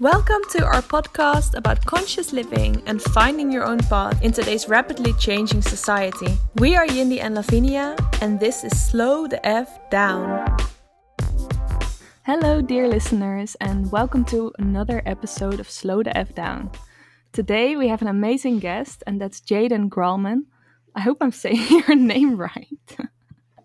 Welcome to our podcast about conscious living and finding your own path in today's rapidly changing society. We are Yindi and Lavinia, and this is Slow the F Down. Hello, dear listeners, and welcome to another episode of Slow the F Down. Today we have an amazing guest, and that's Jaden Gralman. I hope I'm saying your name right.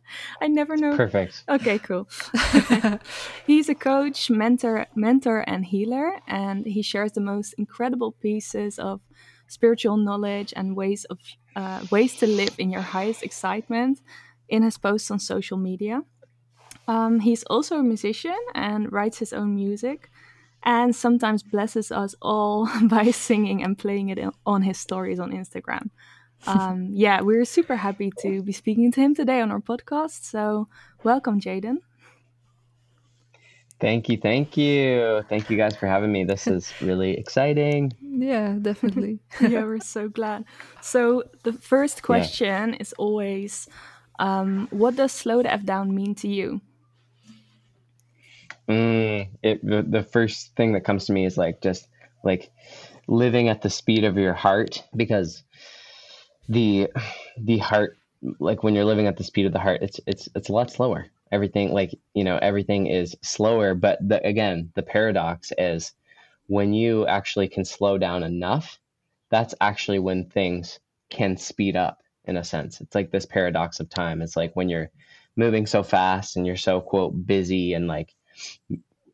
I never know. Perfect. Okay, cool. He's a coach, mentor, mentor, and healer, and he shares the most incredible pieces of spiritual knowledge and ways of uh, ways to live in your highest excitement in his posts on social media. Um, he's also a musician and writes his own music, and sometimes blesses us all by singing and playing it on his stories on Instagram um, yeah, we're super happy to be speaking to him today on our podcast. So, welcome, Jaden. Thank you, thank you, thank you guys for having me. This is really exciting. Yeah, definitely. yeah, we're so glad. So, the first question yeah. is always, um, what does slow the f down mean to you? Mm, it the, the first thing that comes to me is like just like living at the speed of your heart because the the heart like when you're living at the speed of the heart it's it's it's a lot slower. Everything like you know everything is slower but the, again the paradox is when you actually can slow down enough that's actually when things can speed up in a sense. It's like this paradox of time. It's like when you're moving so fast and you're so quote busy and like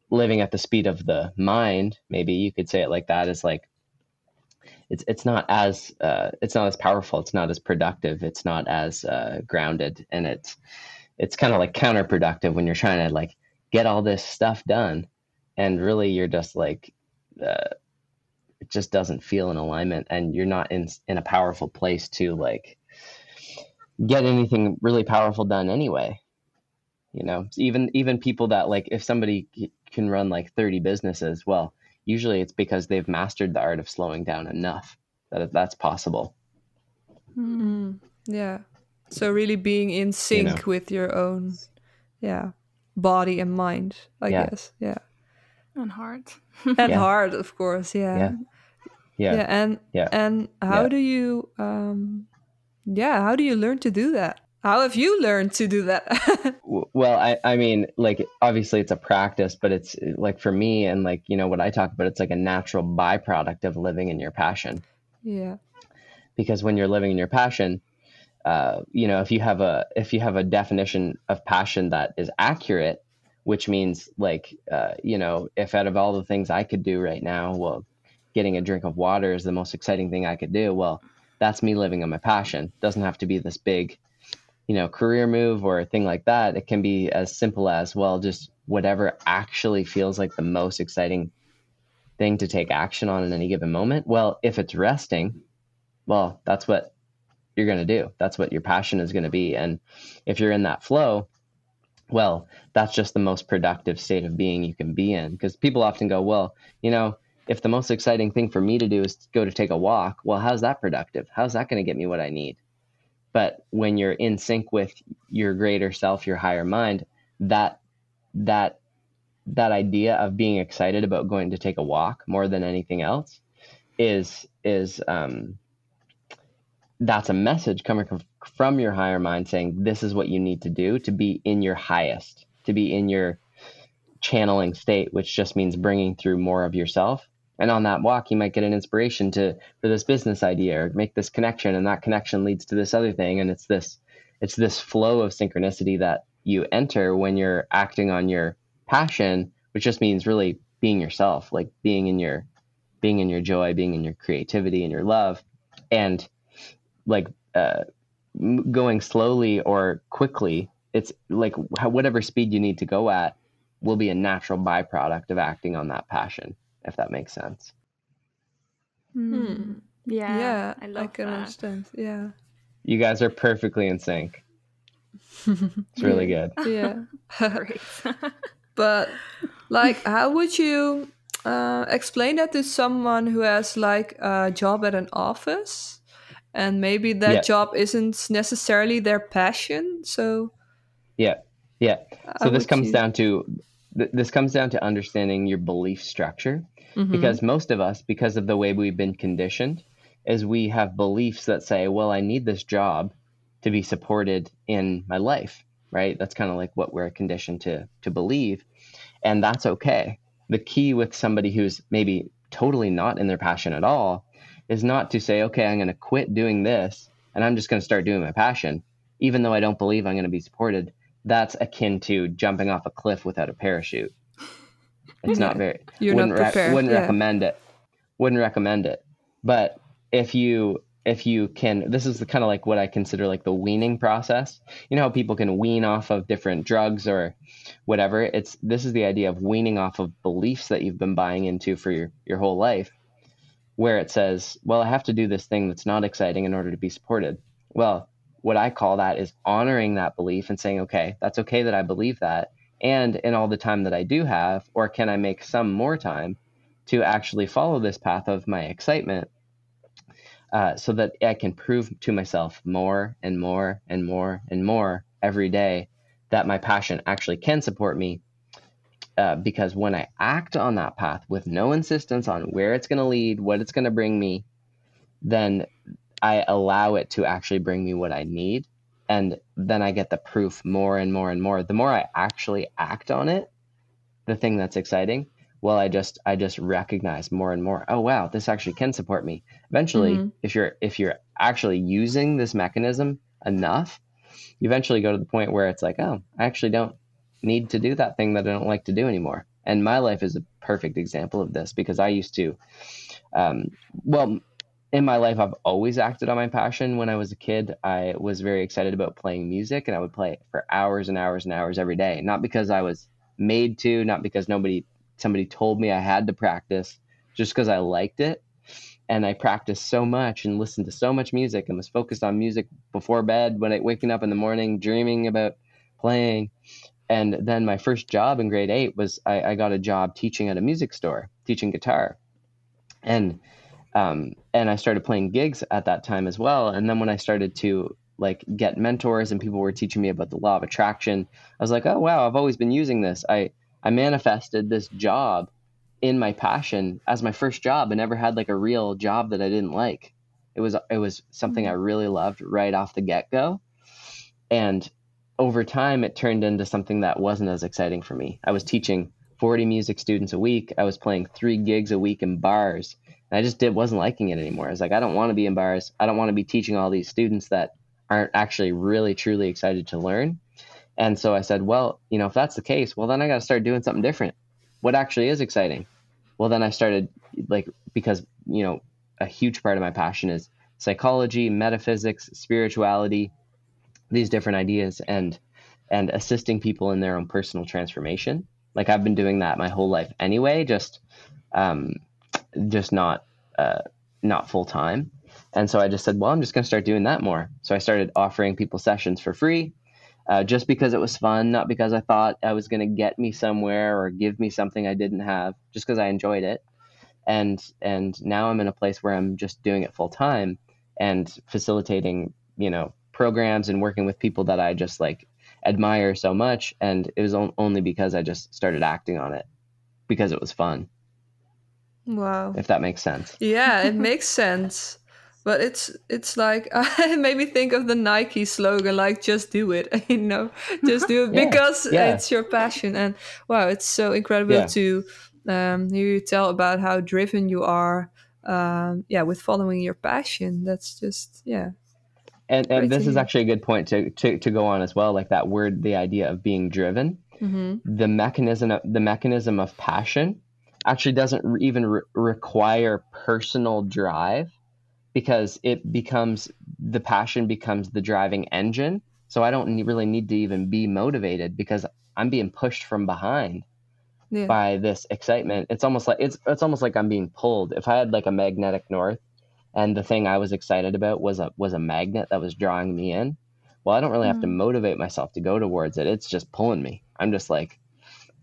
living at the speed of the mind maybe you could say it like that is like it's it's not as uh, it's not as powerful. It's not as productive. It's not as uh, grounded, and it's it's kind of like counterproductive when you're trying to like get all this stuff done, and really you're just like uh, it just doesn't feel in alignment, and you're not in in a powerful place to like get anything really powerful done anyway. You know, even even people that like if somebody can run like 30 businesses, well, usually it's because they've mastered the art of slowing down enough that that's possible. Mm, yeah. So really being in sync you know? with your own, yeah, body and mind. I yeah. guess. Yeah. And heart. and yeah. heart, of course. Yeah. Yeah. Yeah. yeah and yeah. and how do you um yeah how do you learn to do that how have you learned to do that? well, I, I mean, like, obviously it's a practice, but it's like for me and like, you know, what I talk about, it's like a natural byproduct of living in your passion. Yeah. Because when you're living in your passion, uh, you know, if you have a, if you have a definition of passion that is accurate, which means like, uh, you know, if out of all the things I could do right now, well, getting a drink of water is the most exciting thing I could do. Well, that's me living on my passion. Doesn't have to be this big, you know career move or a thing like that it can be as simple as well just whatever actually feels like the most exciting thing to take action on in any given moment. Well if it's resting well that's what you're going to do. That's what your passion is going to be. And if you're in that flow well that's just the most productive state of being you can be in. Because people often go well you know if the most exciting thing for me to do is to go to take a walk well how's that productive? How's that going to get me what i need but when you're in sync with your greater self your higher mind that that that idea of being excited about going to take a walk more than anything else is is um, that's a message coming from your higher mind saying this is what you need to do to be in your highest to be in your channeling state which just means bringing through more of yourself and on that walk you might get an inspiration to for this business idea or make this connection. And that connection leads to this other thing. And it's this it's this flow of synchronicity that you enter when you're acting on your passion which just means really being yourself like being in your being in your joy being in your creativity and your love. And like uh, going slowly or quickly it's like whatever speed you need to go at will be a natural byproduct of acting on that passion if that makes sense. Hmm. Yeah. Yeah. I, I can that. understand. Yeah. You guys are perfectly in sync. it's really good. Yeah. But like how would you uh, explain that to someone who has like a job at an office and maybe that yeah. job isn't necessarily their passion so yeah yeah so this comes you... down to th- this comes down to understanding your belief structure. Mm-hmm. because most of us because of the way we've been conditioned is we have beliefs that say well i need this job to be supported in my life right? That's kind of like what we're conditioned to to believe. And that's okay. The key with somebody who's maybe totally not in their passion at all is not to say okay i'm going to quit doing this and i'm just going to start doing my passion even though i don't believe i'm going to be supported that's akin to jumping off a cliff without a parachute it's not very. You're not prepared. Re- wouldn't yeah. recommend it. Wouldn't recommend it. But if you if you can, this is the kind of like what I consider like the weaning process. You know how people can wean off of different drugs or whatever. It's this is the idea of weaning off of beliefs that you've been buying into for your your whole life, where it says, well, I have to do this thing that's not exciting in order to be supported. Well, what I call that is honoring that belief and saying, okay, that's okay that I believe that and in all the time that I do have, or can I make some more time to actually follow this path of my excitement uh, so that I can prove to myself more and more and more and more every day that my passion actually can support me. Uh, because when I act on that path with no insistence on where it's going to lead, what it's going to bring me, then I allow it to actually bring me what I need and then I get the proof more and more and more. The more I actually act on it, the thing that's exciting, well, I just I just recognize more and more. Oh wow, this actually can support me. Eventually, mm-hmm. if you're if you're actually using this mechanism enough, you eventually go to the point where it's like, oh, I actually don't need to do that thing that I don't like to do anymore. And my life is a perfect example of this because I used to, um, well, in my life, I've always acted on my passion. When I was a kid, I was very excited about playing music and I would play for hours and hours and hours every day. Not because I was made to, not because nobody, somebody told me I had to practice, just because I liked it. And I practiced so much and listened to so much music and was focused on music before bed, when I waking up in the morning, dreaming about playing. And then my first job in grade eight was I, I got a job teaching at a music store, teaching guitar. And um, and I started playing gigs at that time as well. And then when I started to like get mentors and people were teaching me about the law of attraction, I was like, oh wow, I've always been using this. I I manifested this job in my passion as my first job. I never had like a real job that I didn't like. It was it was something I really loved right off the get go, and over time it turned into something that wasn't as exciting for me. I was teaching 40 music students a week. I was playing three gigs a week in bars and I just did wasn't liking it anymore. I was like, I don't want to be bars. I don't want to be teaching all these students that aren't actually really truly excited to learn. And so I said, well, you know, if that's the case, well then I got to start doing something different. What actually is exciting? Well, then I started like because, you know, a huge part of my passion is psychology, metaphysics, spirituality, these different ideas and and assisting people in their own personal transformation. Like I've been doing that my whole life anyway, just um, just not uh, not full time. And so I just said, well, I'm just going to start doing that more. So I started offering people sessions for free, uh, just because it was fun, not because I thought I was going to get me somewhere or give me something I didn't have, just because I enjoyed it. And and now I'm in a place where I'm just doing it full time and facilitating, you know, programs and working with people that I just like admire so much. And it was only because I just started acting on it because it was fun. Wow. If that makes sense. Yeah, it makes sense. But it's it's like it made me think of the Nike slogan, like "Just do it," you know, just do it yeah, because yeah. it's your passion. And wow, it's so incredible yeah. to um, hear you tell about how driven you are. Um, yeah, with following your passion. That's just yeah. And and this is actually a good point to, to to go on as well. Like that word, the idea of being driven. Mm-hmm. The mechanism, of, the mechanism of passion actually doesn't re- even re- require personal drive because it becomes the passion becomes the driving engine. So I don't really need to even be motivated because I'm being pushed from behind yeah. by this excitement. It's almost like it's it's almost like I'm being pulled. If I had like a magnetic north and the thing I was excited about was a was a magnet that was drawing me in, well, I don't really mm. have to mm. motivate myself to go towards it. It's just pulling me. I'm just like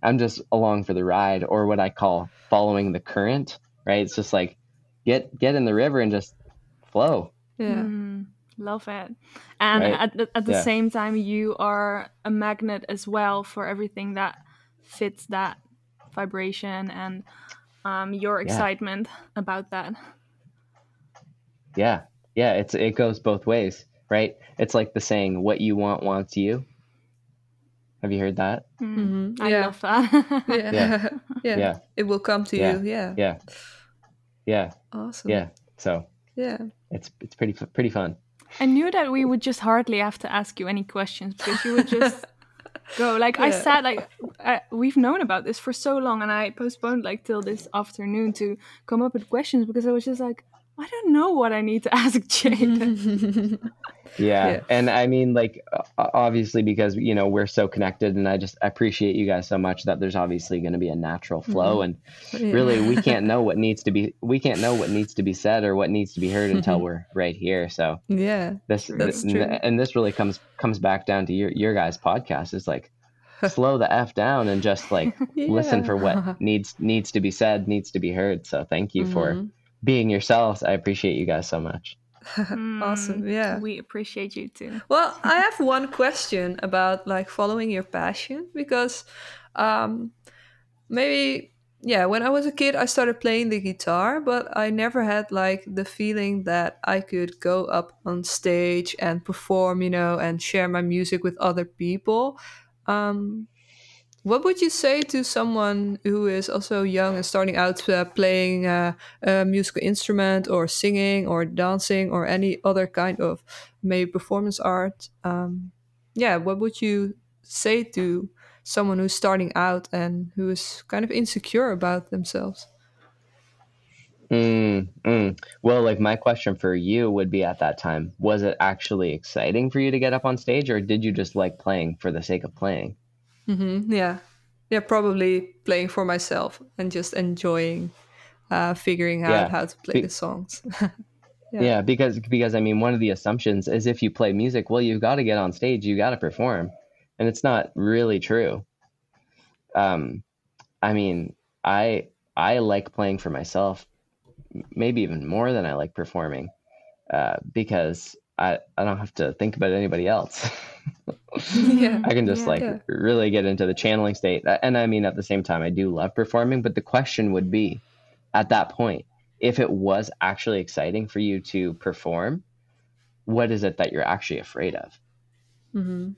I'm just along for the ride, or what I call following the current. Right? It's just like get get in the river and just flow. Yeah. Mm, love it. And right? at the, at the yeah. same time, you are a magnet as well for everything that fits that vibration and um, your excitement yeah. about that. Yeah, yeah, it's it goes both ways, right? It's like the saying, "What you want wants you." Have you heard that? Mm-hmm. I yeah. love that. yeah. yeah. yeah, yeah, It will come to yeah. you. Yeah, yeah, yeah. Awesome. Yeah. So yeah, it's it's pretty pretty fun. I knew that we would just hardly have to ask you any questions because you would just go. Like yeah. I said, like I, we've known about this for so long, and I postponed like till this afternoon to come up with questions because I was just like, I don't know what I need to ask Jade. yeah. yeah. And I mean, like, obviously, because, you know, we're so connected, and I just appreciate you guys so much that there's obviously going to be a natural flow. Mm-hmm. And yeah. really, we can't know what needs to be, we can't know what needs to be said or what needs to be heard until we're right here. So, yeah. This, that's true. and this really comes, comes back down to your, your guys' podcast is like, slow the f down and just like yeah. listen for what needs needs to be said needs to be heard so thank you mm-hmm. for being yourselves. I appreciate you guys so much. awesome. Yeah. We appreciate you too. Well, I have one question about like following your passion because um maybe yeah, when I was a kid I started playing the guitar, but I never had like the feeling that I could go up on stage and perform, you know, and share my music with other people. Um what would you say to someone who is also young and starting out uh, playing uh, a musical instrument or singing or dancing or any other kind of maybe performance art? Um, yeah, what would you say to someone who's starting out and who is kind of insecure about themselves? Mm, mm. Well, like my question for you would be at that time was it actually exciting for you to get up on stage, or did you just like playing for the sake of playing? Mm-hmm. Yeah, yeah, probably playing for myself and just enjoying uh, figuring out yeah. how to play Be- the songs. yeah. yeah, because because I mean, one of the assumptions is if you play music, well, you've got to get on stage, you got to perform, and it's not really true. Um, I mean, I I like playing for myself, maybe even more than I like performing, uh, because I I don't have to think about anybody else. yeah, I can just yeah, like yeah. really get into the channeling state. And I mean, at the same time, I do love performing. But the question would be, at that point, if it was actually exciting for you to perform, what is it that you're actually afraid of? Mm-hmm.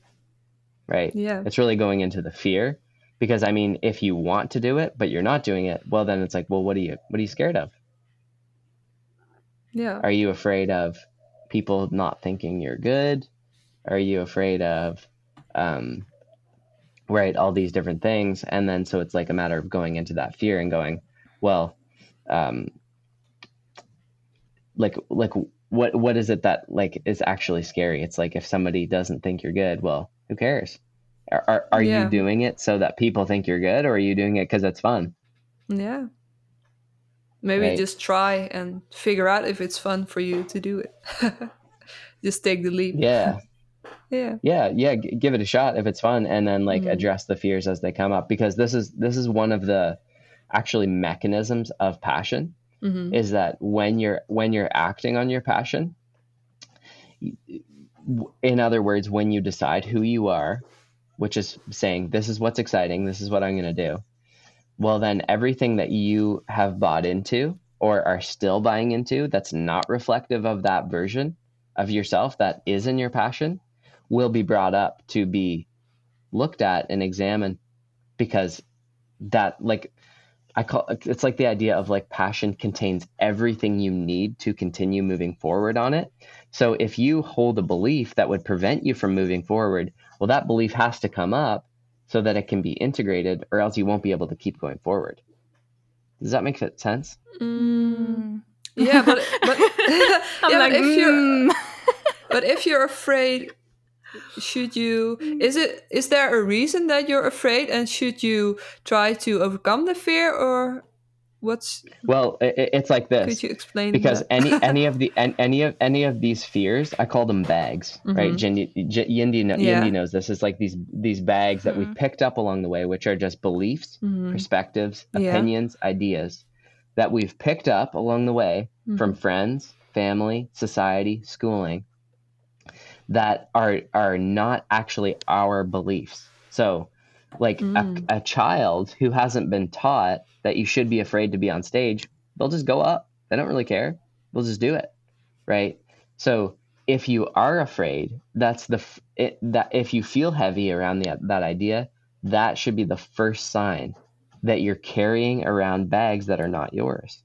Right. Yeah. It's really going into the fear, because I mean, if you want to do it but you're not doing it, well, then it's like, well, what are you what are you scared of? Yeah. Are you afraid of people not thinking you're good? Are you afraid of, um, right, all these different things? And then so it's like a matter of going into that fear and going, well, um, like like what what is it that like is actually scary? It's like if somebody doesn't think you're good, well, who cares? Are are, are yeah. you doing it so that people think you're good, or are you doing it because it's fun? Yeah. Maybe right. just try and figure out if it's fun for you to do it. just take the leap. Yeah yeah yeah yeah G- give it a shot if it's fun and then like mm-hmm. address the fears as they come up because this is this is one of the actually mechanisms of passion mm-hmm. is that when you're when you're acting on your passion in other words when you decide who you are which is saying this is what's exciting this is what i'm going to do well then everything that you have bought into or are still buying into that's not reflective of that version of yourself that is in your passion will be brought up to be looked at and examined because that like I call it's like the idea of like passion contains everything you need to continue moving forward on it. So if you hold a belief that would prevent you from moving forward, well that belief has to come up so that it can be integrated or else you won't be able to keep going forward. Does that make sense? Mm. Yeah, but but, yeah, like, but if mm. you're but if you're afraid should you is it is there a reason that you're afraid and should you try to overcome the fear or what's well it, it's like this could you explain because any any of the any of any of these fears i call them bags mm-hmm. right Yindi, Yindi, yeah. Yindi knows this is like these these bags that mm-hmm. we've picked up along the way which are just beliefs mm-hmm. perspectives opinions yeah. ideas that we've picked up along the way from mm-hmm. friends family society schooling that are are not actually our beliefs. So Like Mm. a, a child who hasn't been taught that you should be afraid to be on stage, they'll just go up. They don't really care. They'll just do it. Right. So if you are afraid, that's the f- it, that if you feel heavy around the, that idea, that should be the first sign that you're carrying around bags that are not yours.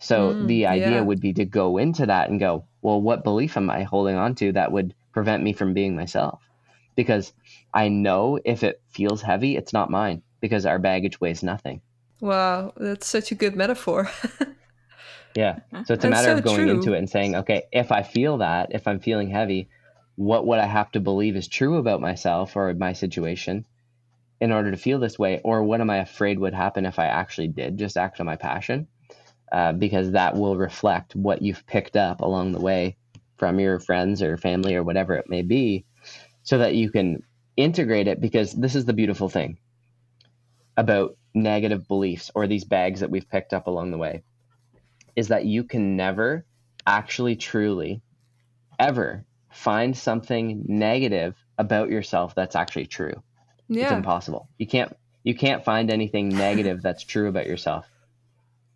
So Mm, the idea yeah. would be to go into that and go, well, what belief am I holding on to that would prevent me from being myself? Because I know if it feels heavy, it's not mine because our baggage weighs nothing. Wow, that's such a good metaphor. Yeah. So it's a That's matter so of going true. into it and saying, okay, if I feel that, if I'm feeling heavy, what would I have to believe is true about myself or my situation in order to feel this way? Or what am I afraid would happen if I actually did just act on my passion? Uh, because that will reflect what you've picked up along the way from your friends or family or whatever it may be, so that you can integrate it. Because this is the beautiful thing about negative beliefs or these bags that we've picked up along the way is that you can never actually truly ever find something negative about yourself that's actually true. It's impossible. You can't you can't find anything negative that's true about yourself.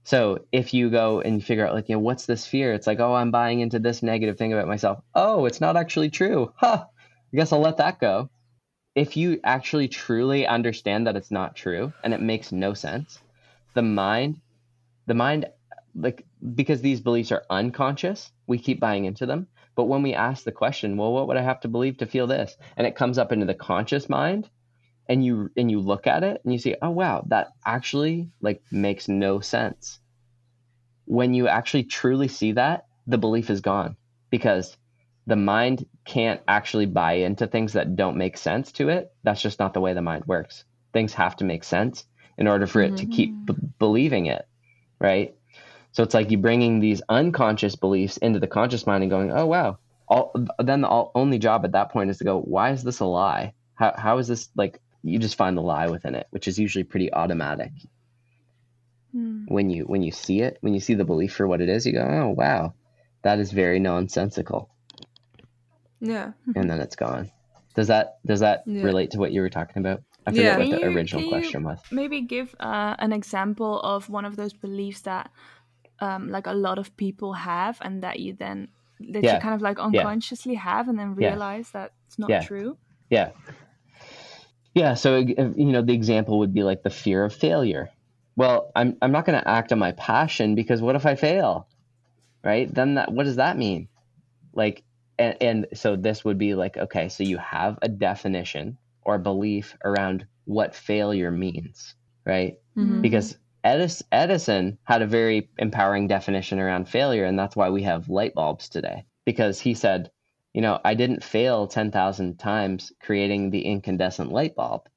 So if you go and you figure out like, you know, what's this fear? It's like, oh, I'm buying into this negative thing about myself. Oh, it's not actually true. Huh. I guess I'll let that go. If you actually truly understand that it's not true and it makes no sense, the mind, the mind, like, because these beliefs are unconscious, we keep buying into them. But when we ask the question, well, what would I have to believe to feel this? And it comes up into the conscious mind, and you and you look at it and you see, oh wow, that actually like makes no sense. When you actually truly see that, the belief is gone because the mind can't actually buy into things that don't make sense to it. That's just not the way the mind works. Things have to make sense in order for it to keep mm-hmm. b- believing it, right? So it's like you bringing these unconscious beliefs into the conscious mind and going, "Oh wow." All, then the all, only job at that point is to go, "Why is this a lie? How how is this like?" You just find the lie within it, which is usually pretty automatic. Hmm. When you when you see it, when you see the belief for what it is, you go, "Oh wow, that is very nonsensical," Yeah. and then it's gone. Does that does that Yeah. relate to what you were talking about? I forget Yeah. what Can the you- original can you question was. Maybe give uh, an example of one of those beliefs that, um, like a lot of people have, and that you then that Yeah. you kind of like unconsciously have, and then Yeah. realize that it's not Yeah. true. Yeah. Yeah. So, you know, the example would be like the fear of failure. Well, I'm, I'm not going to act on my passion because what if I fail? Right. Then that, what does that mean? Like, and, and so this would be like, okay, so you have a definition or belief around what failure means, right? Mhm. because Edis- Edison had a very empowering definition around failure, and that's why we have light bulbs today. Because he said, you know, I didn't fail 10,000 times creating the incandescent light bulb.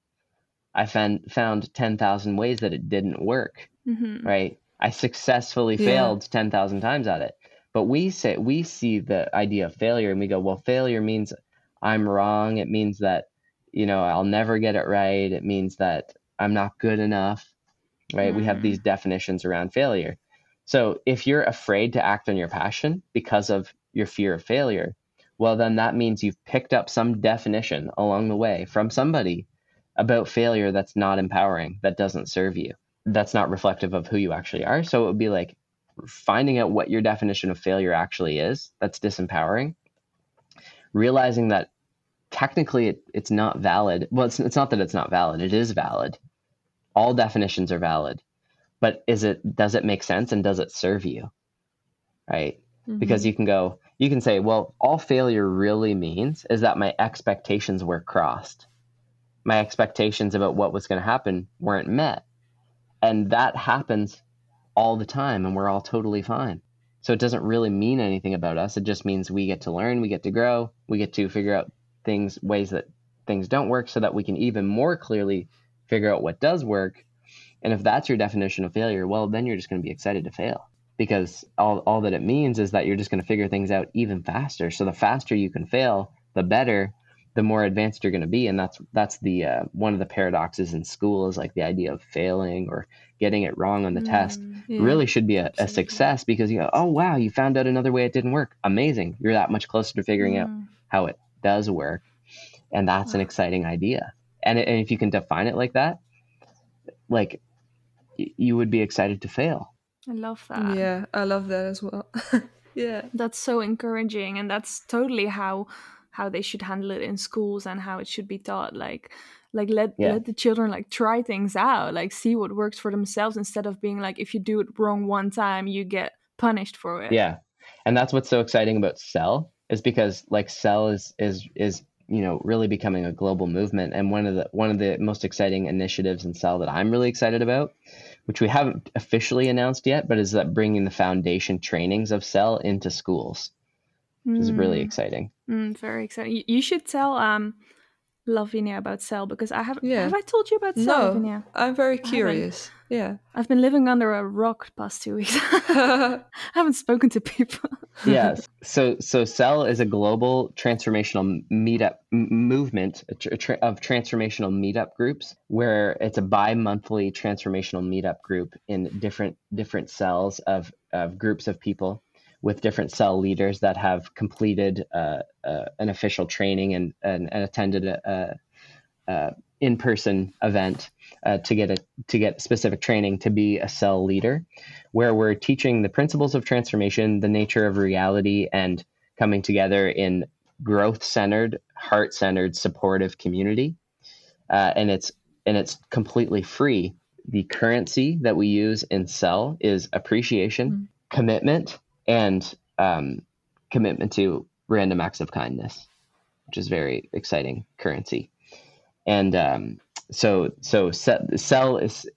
I found, found 10,000 ways that it didn't work, hmm right? I successfully Yeah. failed 10,000 times at it. But we say we see the idea of failure and we go, well, failure means I'm wrong. It means that, you know, I'll never get it right. It means that I'm not good enough right? We have these definitions around failure. So if you're afraid to act on your passion because of your fear of failure, well, then that means you've picked up some definition along the way from somebody about failure that's not empowering, that doesn't serve you, that's not reflective of who you actually are. So it would be like finding out what your definition of failure actually is that's disempowering, realizing that technically it, it's not valid. Well, it's, it's not that it's not valid, it is valid all definitions are valid but is it does it make sense and does it serve you right mm-hmm. because you can go you can say well all failure really means is that my expectations were crossed. My expectations about what was going to happen weren't met. And that happens all the time and we're all totally fine. So it doesn't really mean anything about us. It just means we get to learn we get to grow we get to figure out things ways that things don't work so that we can even more clearly figure out what does work. And if that's your definition of failure, well, then you're just going to be excited to fail because all, all that it means is that you're just going to figure things out even faster. So the faster you can fail, the better, the more advanced you're going to be. And that's, that's the, uh, one of the paradoxes in school is like the idea of failing or getting it wrong on the test Mm. Yeah. really should be a, a success because you go, oh, wow, you found out another way it didn't work. Amazing. You're that much closer to figuring out Mm. how it does work. And that's an exciting idea. and, and if you can define it like that like you would be excited to fail i love that. Yeah i love that as well. Yeah. That's so encouraging and that's totally how how they should handle it in schools and how it should be taught like like let yeah. let the children like try things out like see what works for themselves instead of being like if you do it wrong one time you get punished for it. Yeah and that's what's so exciting about cell is because like cell is is is you know really becoming a global movement and one of the one of the most exciting initiatives in cell that i'm really excited about which we haven't officially announced yet but is that bringing the foundation trainings of cell into schools which mm. is really hmm. exciting mm, very exciting you should tell um Lavinia about Cell because I have yeah. have I told you about Cell, no, Lavinia? I'm very curious. Yeah. I've been living under a rock past two weeks. I haven't spoken to people. yes. So so Cell is a global transformational meetup movement of transformational meetup groups where it's a bi-monthly transformational meetup group in different different cells of of groups of people with different cell leaders that have completed uh, uh, an official training and, and, and attended a, in-person event uh, to get a to get specific training to be a cell leader, where we're teaching the principles of transformation, the nature of reality, and coming together in growth-centered, heart-centered, supportive community, uh, and it's and it's completely free. The currency that we use in Cell is appreciation, mm-hmm. commitment, and um, commitment to random acts of kindness, which is very exciting currency. And um, so, so cell is,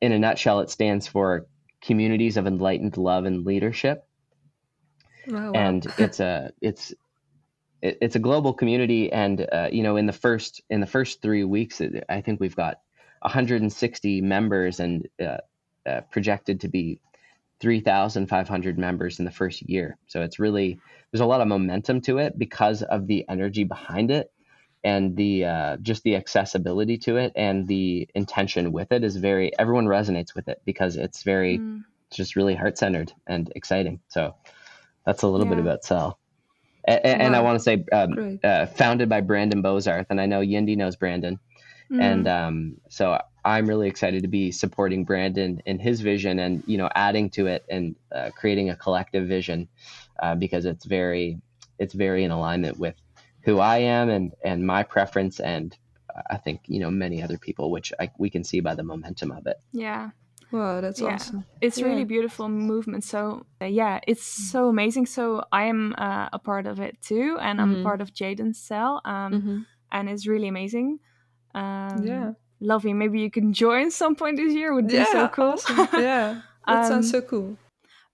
in a nutshell, it stands for Communities of Enlightened Love and Leadership. Oh, wow. And it's a it's it, it's a global community, and uh, you know, in the first in the first three weeks, I think we've got 160 members and uh, uh, projected to be 3,500 members in the first year. So it's really, there's a lot of momentum to it because of the energy behind it and the uh, just the accessibility to it and the intention with it is very, everyone resonates with it because it's very, mm. it's just really heart centered and exciting. So that's a little yeah. bit about Cell. And, and I want to say, um, uh, founded by Brandon Bozarth, and I know Yindi knows Brandon. Mm. And um, so I'm really excited to be supporting Brandon in his vision and you know adding to it and uh, creating a collective vision uh, because it's very it's very in alignment with who I am and and my preference and I think you know many other people which I, we can see by the momentum of it. Yeah. Wow, that's yeah. awesome. It's yeah. really beautiful movement. So uh, yeah, it's so amazing. So I am uh, a part of it too, and I'm mm-hmm. part of Jaden's cell, um, mm-hmm. and it's really amazing. Um, yeah lovely. Maybe you can join some point this year. Would be yeah, so cool. Awesome. yeah, that um, sounds so cool.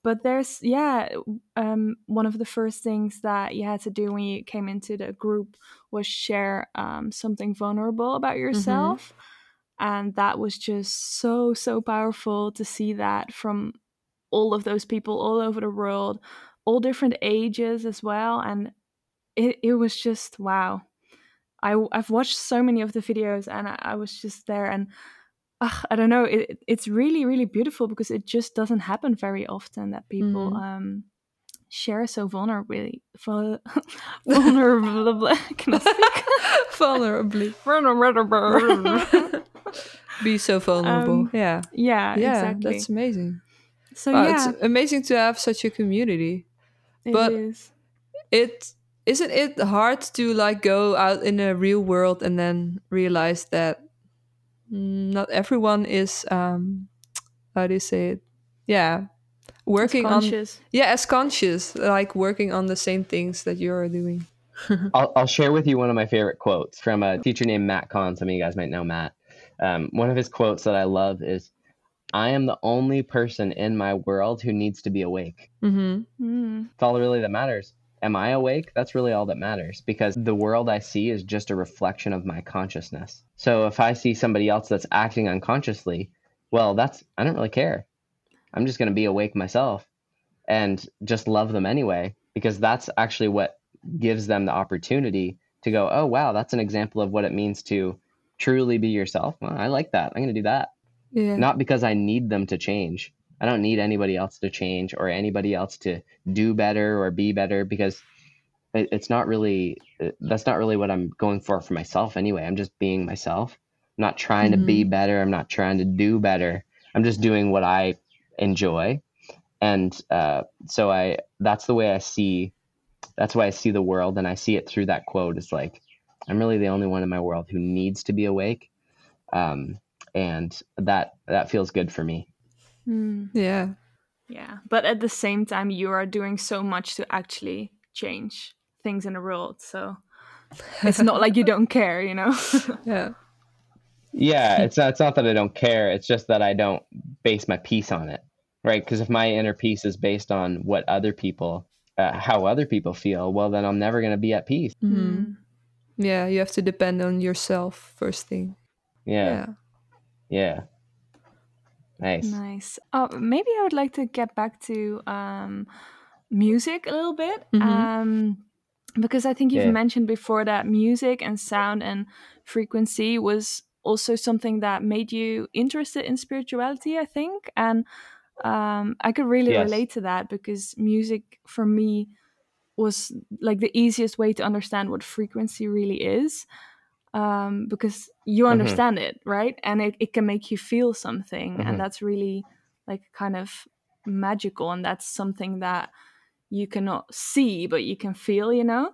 But there's yeah, um, one of the first things that you had to do when you came into the group was share um, something vulnerable about mm-hmm. yourself, mm-hmm. and that was just so so powerful to see that from all of those people all over the world, all different ages as well, and it it was just wow I I've watched so many of the videos and I, I was just there and uh, I don't know it, it's really really beautiful because it just doesn't happen very often that people mm. um, share so vulnerably vul- vulnerably can I speak? Vulnerably. Vulnerable be so vulnerable. Um, yeah. yeah yeah exactly. that's amazing. So wow, yeah. it's amazing to have such a community. It but is. it isn't it hard to like go out in the real world and then realize that not everyone is um how do you say it? Yeah working on yeah as conscious like working on the same things that you're doing. I'll, I'll share with you one of my favorite quotes from a teacher named matt kahn. Some of you guys might know matt. Um, one of his quotes that i love is i am the only person in my world who needs to be awake. Mm-hmm. mm. it's all really that matters am I awake? That's really all that matters because the world I see is just a reflection of my consciousness. So if I see somebody else that's acting unconsciously, well, that's, I don't really care. I'm just going to be awake myself and just love them anyway because that's actually what gives them the opportunity to go, oh, wow, that's an example of what it means to truly be yourself. Well, I like that. I'm going to do that. Yeah. Not because I need them to change, I don't need anybody else to change or anybody else to do better or be better because it, it's not really that's not really what I'm going for for myself anyway. I'm just being myself. I'm not trying mm-hmm. to be mm-hmm. better. I'm not trying to do better. I'm just doing what I enjoy, and uh, so I that's the way I see that's why I see the world, and I see it through that quote. It's like I'm really the only one in my world who needs to be awake, um, and that that feels good for me. Mm. Yeah, yeah. But at the same time, you are doing so much to actually change things in the world. So it's not like you don't care, you know? yeah. Yeah, it's not, it's not that I don't care. It's just that I don't base my peace on it, right? Because if my inner peace is based on what other people, uh, how other people feel, well, then I'm never going to be at peace. Mm-hmm. Yeah, you have to depend on yourself first thing. Yeah. Yeah. yeah. Nice. Nice. Oh, maybe I would like to get back to um, music a little bit. Mm-hmm. Um, because I think you've yeah. mentioned before that music and sound and frequency was also something that made you interested in spirituality, I think. And um, I could really yes. relate to that because music for me was like the easiest way to understand what frequency really is um, because you mm-hmm. understand mm-hmm. it, right? And it, it can make you feel something. Mm-hmm. And that's really like kind of magical. And that's something that you cannot see, but you can feel, you know?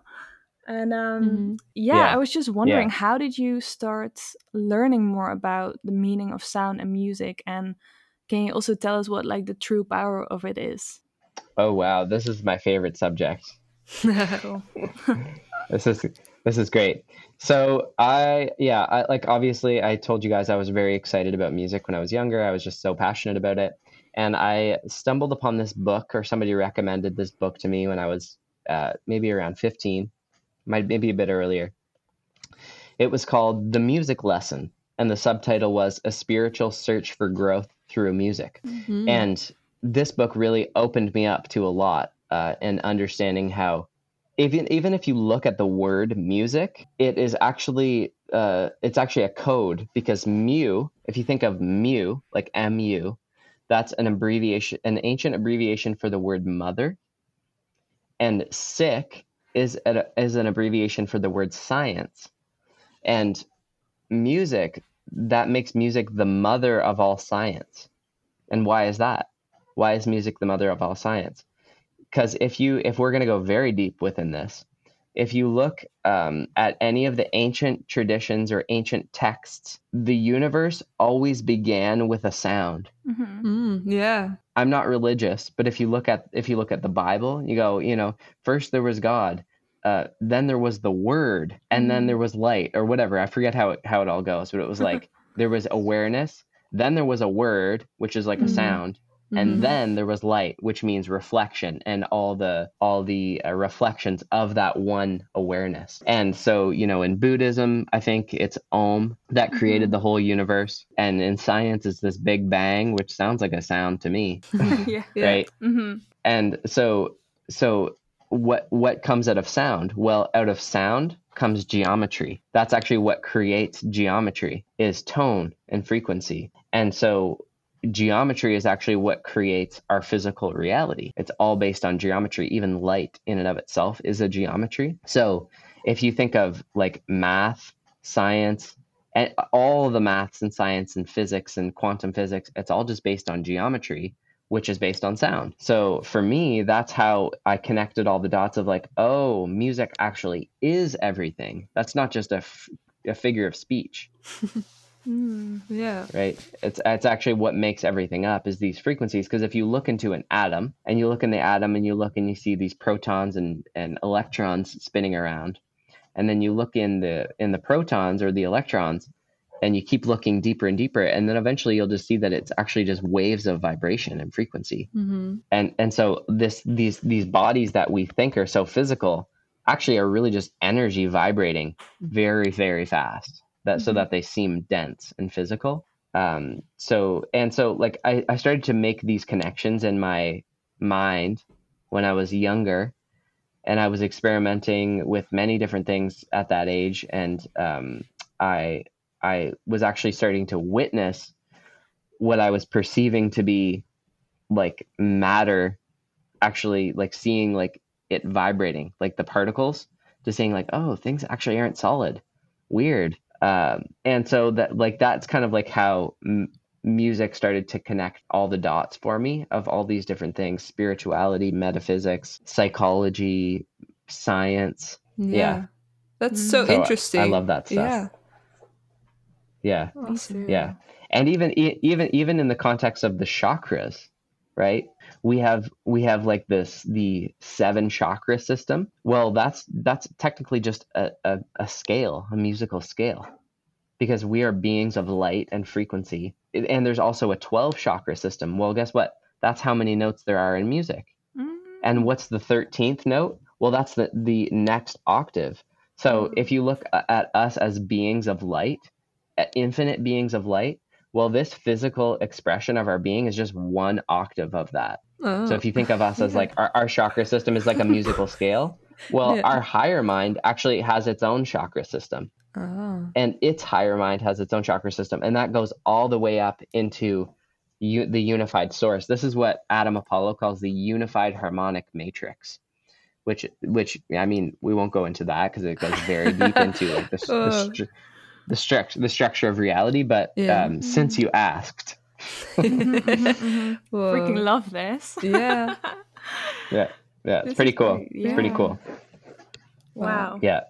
And um, mm-hmm. yeah, yeah, I was just wondering, yeah. how did you start learning more about the meaning of sound and music? And can you also tell us what like the true power of it is? Oh wow, this is my favorite subject. this is this is great. So I yeah, I like obviously I told you guys I was very excited about music when I was younger. I was just so passionate about it. And I stumbled upon this book or somebody recommended this book to me when I was uh, maybe around 15, might maybe a bit earlier. It was called The Music Lesson and the subtitle was A Spiritual Search for Growth Through Music. Mm-hmm. And this book really opened me up to a lot uh, and understanding how even even if you look at the word music, it is actually uh, it's actually a code because mu. If you think of mu, like mu, that's an abbreviation, an ancient abbreviation for the word mother, and sick is a, is an abbreviation for the word science, and music that makes music the mother of all science. And why is that? Why is music the mother of all science? Because if you if we're going to go very deep within this if you look um, at any of the ancient traditions or ancient texts the universe always began with a sound mm-hmm. mm, yeah i'm not religious but if you look at if you look at the bible you go you know first there was god uh, then there was the word and mm. then there was light or whatever i forget how it, how it all goes but it was like there was awareness then there was a word which is like mm. a sound and mm-hmm. then there was light which means reflection and all the all the uh, reflections of that one awareness. And so you know in buddhism i think it's om that created mm-hmm. the whole universe. And in science it's this big bang which sounds like a sound to me. Yeah, right? Mm-hmm. and so so what what comes out of sound? Well out of sound comes geometry. That's actually what creates geometry is tone and frequency. And so geometry is actually what creates our physical reality. It's all based on geometry. Even light in and of itself is a geometry. So if you think of like math, science, and all the maths and science and physics and quantum physics, it's all just based on geometry, which is based on sound. So for me, that's how I connected all the dots of like, oh, music actually is everything. That's not just a, f- a figure of speech. Mm, yeah. Right. It's it's actually what makes everything up is these frequencies. Because if you look into an atom and you look in the atom and you look and you see these protons and, and electrons spinning around, and then you look in the in the protons or the electrons, and you keep looking deeper and deeper, and then eventually you'll just see that it's actually just waves of vibration and frequency. Mm-hmm. And and so this these these bodies that we think are so physical actually are really just energy vibrating very very fast that mm-hmm. so that they seem dense and physical. Um, so and so like I, I started to make these connections in my mind when I was younger and I was experimenting with many different things at that age and um, I I was actually starting to witness what I was perceiving to be like matter actually like seeing like it vibrating, like the particles, to seeing like, oh, things actually aren't solid. Weird. Um, and so that like that's kind of like how m- music started to connect all the dots for me of all these different things: spirituality, metaphysics, psychology, science. Yeah. Yeah. That's so, So I- interesting. I love that stuff. Yeah. Yeah. Awesome. Yeah. And even e- even even in the context of the chakras, right? We have we have like this the seven chakra system. Well, that's that's technically just a, a, a scale, a musical scale. Because we are beings of light and frequency. And there's also a 12 chakra system. Well, guess what? That's how many notes there are in music. Mm. And what's the 13th note? Well, that's the, the next octave. So Mm. if you look at us as beings of light, infinite beings of light, well, this physical expression of our being is just one octave of that. Oh. So if you think of us as like our, our chakra system is like a musical scale, well, Yeah. our higher mind actually has its own chakra system Oh. and its higher mind has its own chakra system and that goes all the way up into u- the unified source this is what adam apollo calls the unified harmonic matrix which which i mean we won't go into that because it goes very deep into like the, the, Oh. stru- the, struct- the structure of reality but Yeah. um, since you asked Mhm. Whoa. Freaking love this. Yeah. yeah yeah it's This pretty is cool great. it's pretty cool Wow. yeah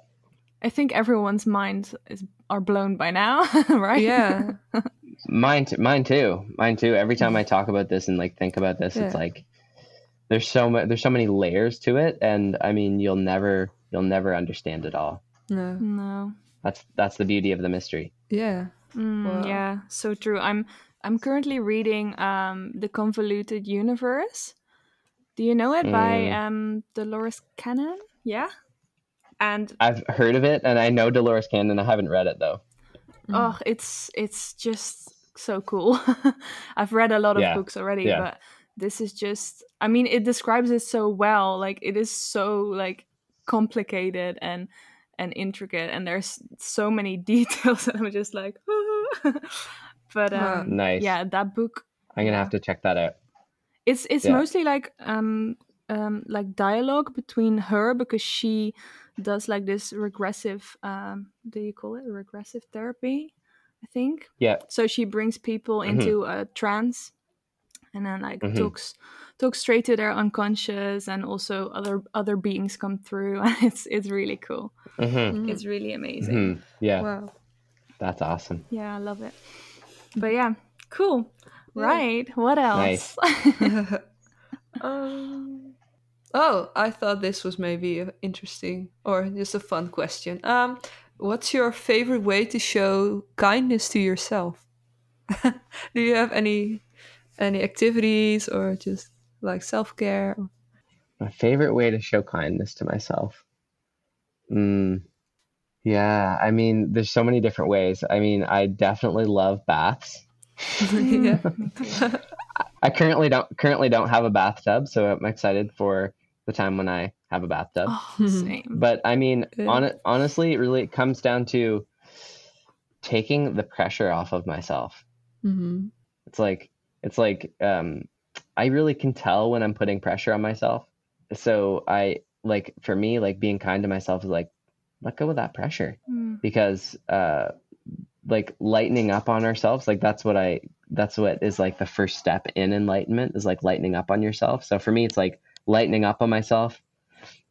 I think everyone's minds is, are blown by now, right? Yeah. Mine, t- mine too. Mine too. Every time I talk about this and like think about this, it's like there's so much. There's so many layers to it, and I mean, you'll never, you'll never understand it all. No. No. That's that's the beauty of the mystery. Yeah. Mm, Wow. Yeah, so true. I'm I'm currently reading um The Convoluted Universe. Do you know it by Mm. um Dolores Cannon? Yeah. And I've heard of it, and I know Dolores Cannon. I haven't read it though. oh, it's it's just so cool. I've read a lot of Yeah. books already, Yeah. but this is just I mean, it describes it so well. Like it is so like complicated and and intricate and there's so many details and I'm just like but um Nice. yeah, that book I'm gonna have to check that out. it's it's Yeah. mostly like um um like dialogue between her because she does like this regressive um do you call it regressive therapy i think Yeah. so she brings people Mhm. into a trance and then like Mhm. talks talks straight to their unconscious and also other other beings come through and it's it's really cool hmm Mm. it's really amazing hmm Yeah, Wow. that's awesome. yeah i love it but yeah cool Yeah. right what else um, oh, I thought this was maybe interesting or just a fun question. Um, what's your favorite way to show kindness to yourself? Do you have any any activities or just like self care? My favorite way to show kindness to myself. Mm, yeah, I mean, there's so many different ways. I mean, I definitely love baths. I currently don't currently don't have a bathtub, so I'm excited for the time when I have a bathtub. oh, same But I mean, on honestly, it really it comes down to taking the pressure off of myself. hmm It's like it's like um, I really can tell when I'm putting pressure on myself. So I like for me, like being kind to myself is like let go of that pressure Mm. because uh, like lightening up on ourselves, like that's what I that's what is like the first step in enlightenment is like lightening up on yourself. So for me, it's like lightening up on myself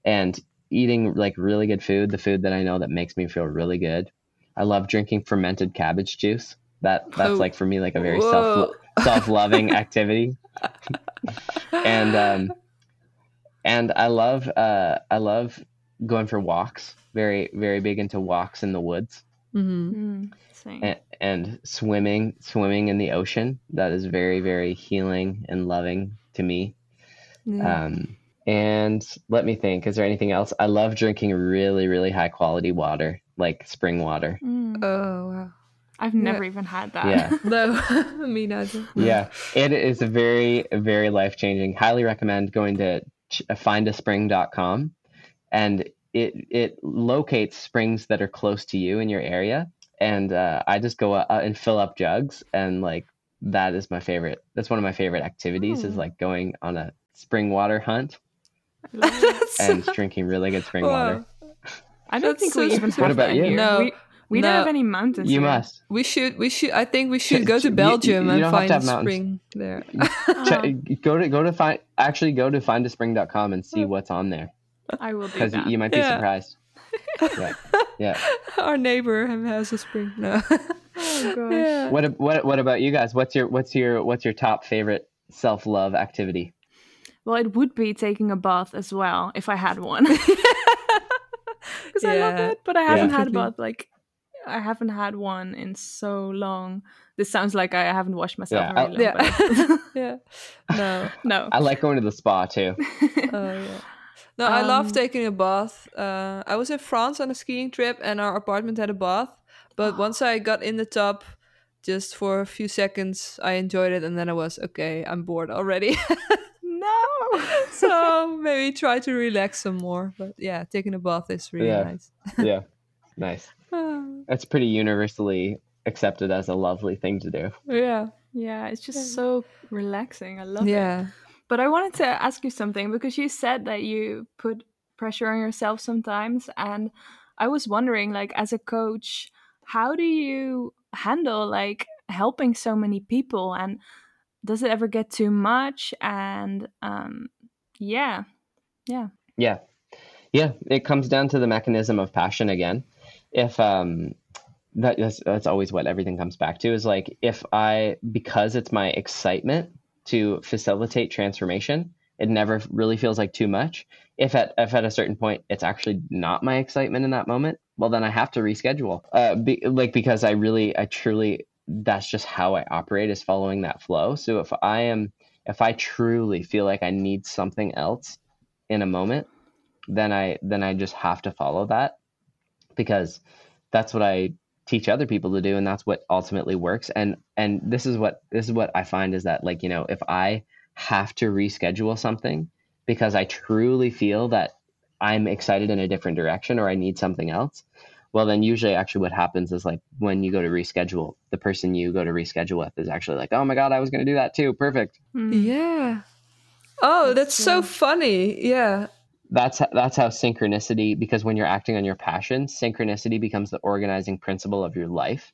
and eating like really good food, the food that I know that makes me feel really good. I love drinking fermented cabbage juice. That that's Oh. like for me like a very Whoa. self self loving activity. and um and I love uh I love going for walks. Very very big into walks in the woods hmm Mm, same. and, and swimming swimming in the ocean. That is very very healing and loving to me. Yeah. Um, and let me think, is there anything else? I love drinking really, really high quality water, like spring water. Mm. oh wow. I've never even had that. Yeah. No, me neither. Yeah. It is a very, very life changing. Highly recommend going to ch- findaspring.com and it, it locates springs that are close to you in your area. And uh, I just go out and fill up jugs and like that is my favorite. That's one of my favorite activities is Oh. like going on a spring water hunt and drinking really good spring water. I don't think so we even specific. What have about that you? here. No. we, we don't have any mountains. You here. must We should. We should. I think we should Ch- go to Belgium you and don't have find to a have mountains. spring there. Uh, go to go to find actually go to findaspring.com and see what's on there I will do because that. you might be Yeah. surprised. Yeah, yeah. Our neighbor has a spring. No. oh gosh. yeah. What what what about you guys? What's your what's your what's your top favorite self love activity? Well, it would be taking a bath as well if I had one. Because I love it, but I haven't had a bath. Like, I haven't had one in so long. This sounds like I haven't washed myself Yeah, in I- long. Yeah. yeah. No. no. I like going to the spa too. Oh yeah. No, I love Um, taking a bath. Uh, I was in France on a skiing trip, and our apartment had a bath. But once I got in the tub, just for a few seconds, I enjoyed it, and then I was okay. I'm bored already. no. so maybe try to relax some more. But yeah, taking a bath is really Yeah. nice. Yeah, nice. It's pretty universally accepted as a lovely thing to do. yeah. yeah, it's just so relaxing. I love it. But I wanted to ask you something because you said that you put pressure on yourself sometimes. And I was wondering, like, as a coach, how do you handle like helping so many people? And does it ever get too much? And um, yeah, yeah. Yeah. Yeah. It comes down to the mechanism of passion again. If um that, that's that's always what everything comes back to is like if I because it's my excitement to facilitate transformation, it never really feels like too much. If at if at a certain point it's actually not my excitement in that moment, well then I have to reschedule. Uh, be, like because I really I truly that's just how I operate is following that flow. So if I am if I truly feel like I need something else in a moment, then I then I just have to follow that because that's what I teach other people to do and that's what ultimately works and and this is what this is what I find is that like you know if I have to reschedule something because I truly feel that I'm excited in a different direction or I need something else well then usually actually what happens is like when you go to reschedule the person you go to reschedule with is actually like oh my god I was going to do that too perfect Mm. Yeah. Oh, that's, That's so funny. Yeah. That's that's how synchronicity because when you're acting on your passion synchronicity becomes the organizing principle of your life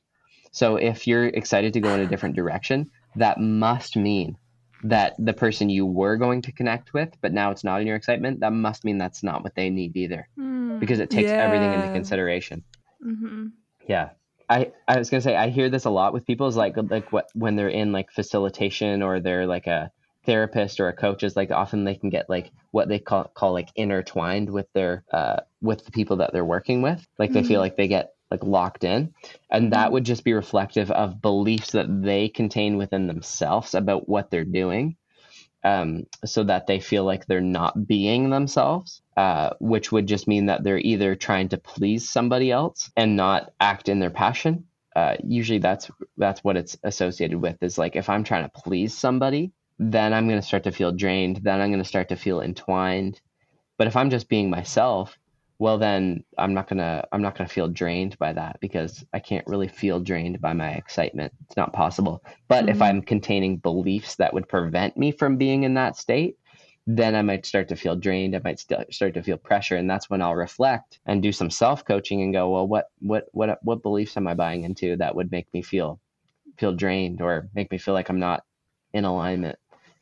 so if you're excited to go in a different direction that must mean that the person you were going to connect with but now it's not in your excitement that must mean that's not what they need either Mm. because it takes everything into Yeah. consideration Mhm. yeah i i was gonna say i hear this a lot with people is like like what when they're in like facilitation or they're like a therapist or a coach is like often they can get like what they call call like intertwined with their uh with the people that they're working with like they feel like they get like locked in and that would just be reflective of beliefs that they contain within themselves about what they're doing um, so that they feel like they're not being themselves, uh, which would just mean that they're either trying to please somebody else and not act in their passion. Uh, usually, that's that's what it's associated with. Is like if I'm trying to please somebody, then I'm going to start to feel drained. Then I'm going to start to feel entwined. But if I'm just being myself, well, then I'm not gonna I'm not gonna feel drained by that because I can't really feel drained by my excitement. It's not possible. But if Mhm. I'm containing beliefs that would prevent me from being in that state, then I might start to feel drained. I might st- start to feel pressure, and that's when I'll reflect and do some self coaching and go, well, what what what what beliefs am I buying into that would make me feel feel drained or make me feel like I'm not in alignment?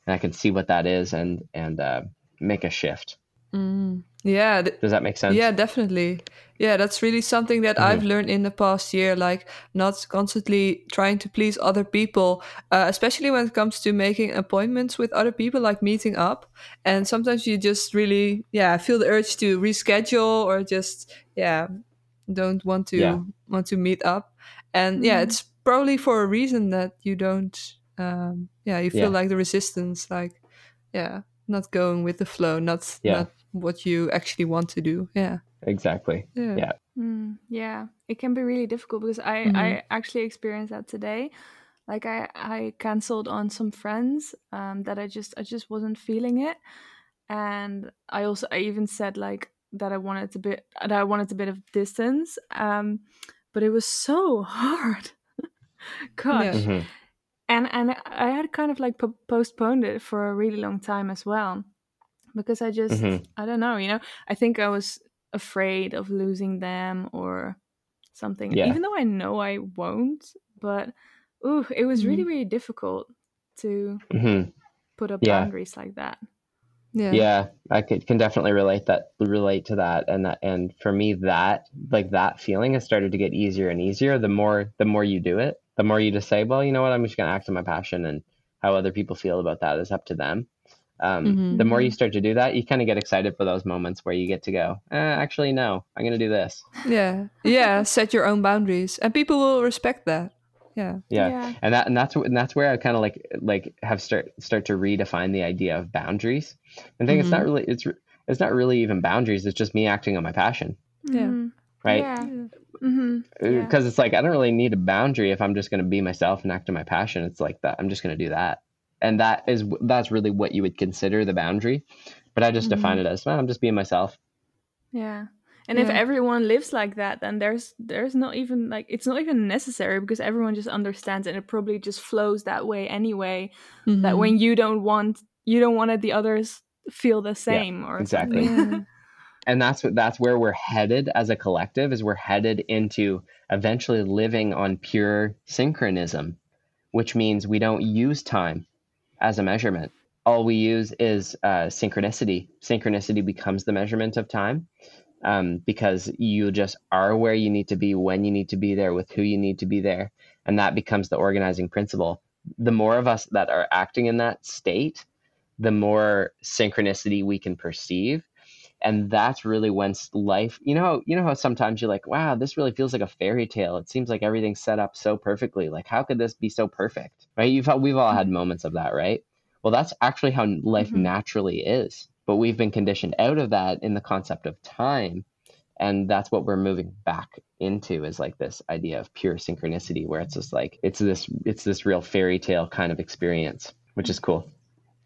And I can see what that is and and uh, make a shift. Mm. Yeah. th- Does that make sense? Yeah, definitely. Yeah, that's really something that Mhm. I've learned in the past year, like not constantly trying to please other people, uh, especially when it comes to making appointments with other people, like meeting up. And sometimes you just really, yeah, feel the urge to reschedule or just, yeah, don't want to Yeah. want to meet up. And yeah, Mhm. it's probably for a reason that you don't, um, yeah, you feel Yeah. like the resistance, like, yeah, not going with the flow, not Yeah. not what you actually want to do. Yeah. Exactly. Yeah. Yeah. Mm, yeah, it can be really difficult because I Mhm. I actually experienced that today. Like I I canceled on some friends um, that I just I just wasn't feeling it, and I also I even said like that I wanted a bit that I wanted a bit of distance, um, but it was so hard. Gosh, Yeah. Mhm. And and I had kind of like po- postponed it for a really long time as well. because I just Mhm. I don't know, you know. I think I was afraid of losing them or something. Yeah. Even though I know I won't, but ooh, it was really Mhm. really difficult to hmm put up Yeah. boundaries like that. Yeah. yeah i could, can definitely relate that relate to that and that and for me that like that feeling has started to get easier and easier the more the more you do it the more you just say well you know what i'm just going to act on my passion and how other people feel about that is up to them um, Mhm. the more you start to do that you kind of get excited for those moments where you get to go eh, actually no i'm going to do this Yeah. Yeah. Set your own boundaries, and people will respect that. Yeah. yeah, Yeah. and that and that's and that's where I kind of like like have start start to redefine the idea of boundaries. and think it's not really it's it's not really even boundaries. It's just me acting on my passion, Yeah. Mhm. Right? Yeah. hmm Yeah. Because it's like I don't really need a boundary if I'm just going to be myself and act on my passion. It's like that. I'm just going to do that, and that is that's really what you would consider the boundary. But I just define it as well, I'm just being myself. Yeah. And if everyone lives like that, then there's there's not even like it's not even necessary because everyone just understands and it probably just flows that way anyway. That Mhm. when you don't want you don't want it, the others feel the same or exactly. and that's what that's where we're headed as a collective is we're headed into eventually living on pure synchronism which means we don't use time as a measurement. All we use is uh, synchronicity. Synchronicity becomes the measurement of time um, because you just are where you need to be when you need to be there with who you need to be there and that becomes the organizing principle. The more of us that are acting in that state the more synchronicity we can perceive and that's really when life you know you know how sometimes you're like wow this really feels like a fairy tale it seems like everything's set up so perfectly like how could this be so perfect right you've we've all had moments of that right well that's actually how life Mhm. naturally is but we've been conditioned out of that in the concept of time and that's what we're moving back into is like this idea of pure synchronicity where it's just like it's this it's this real fairy tale kind of experience which is cool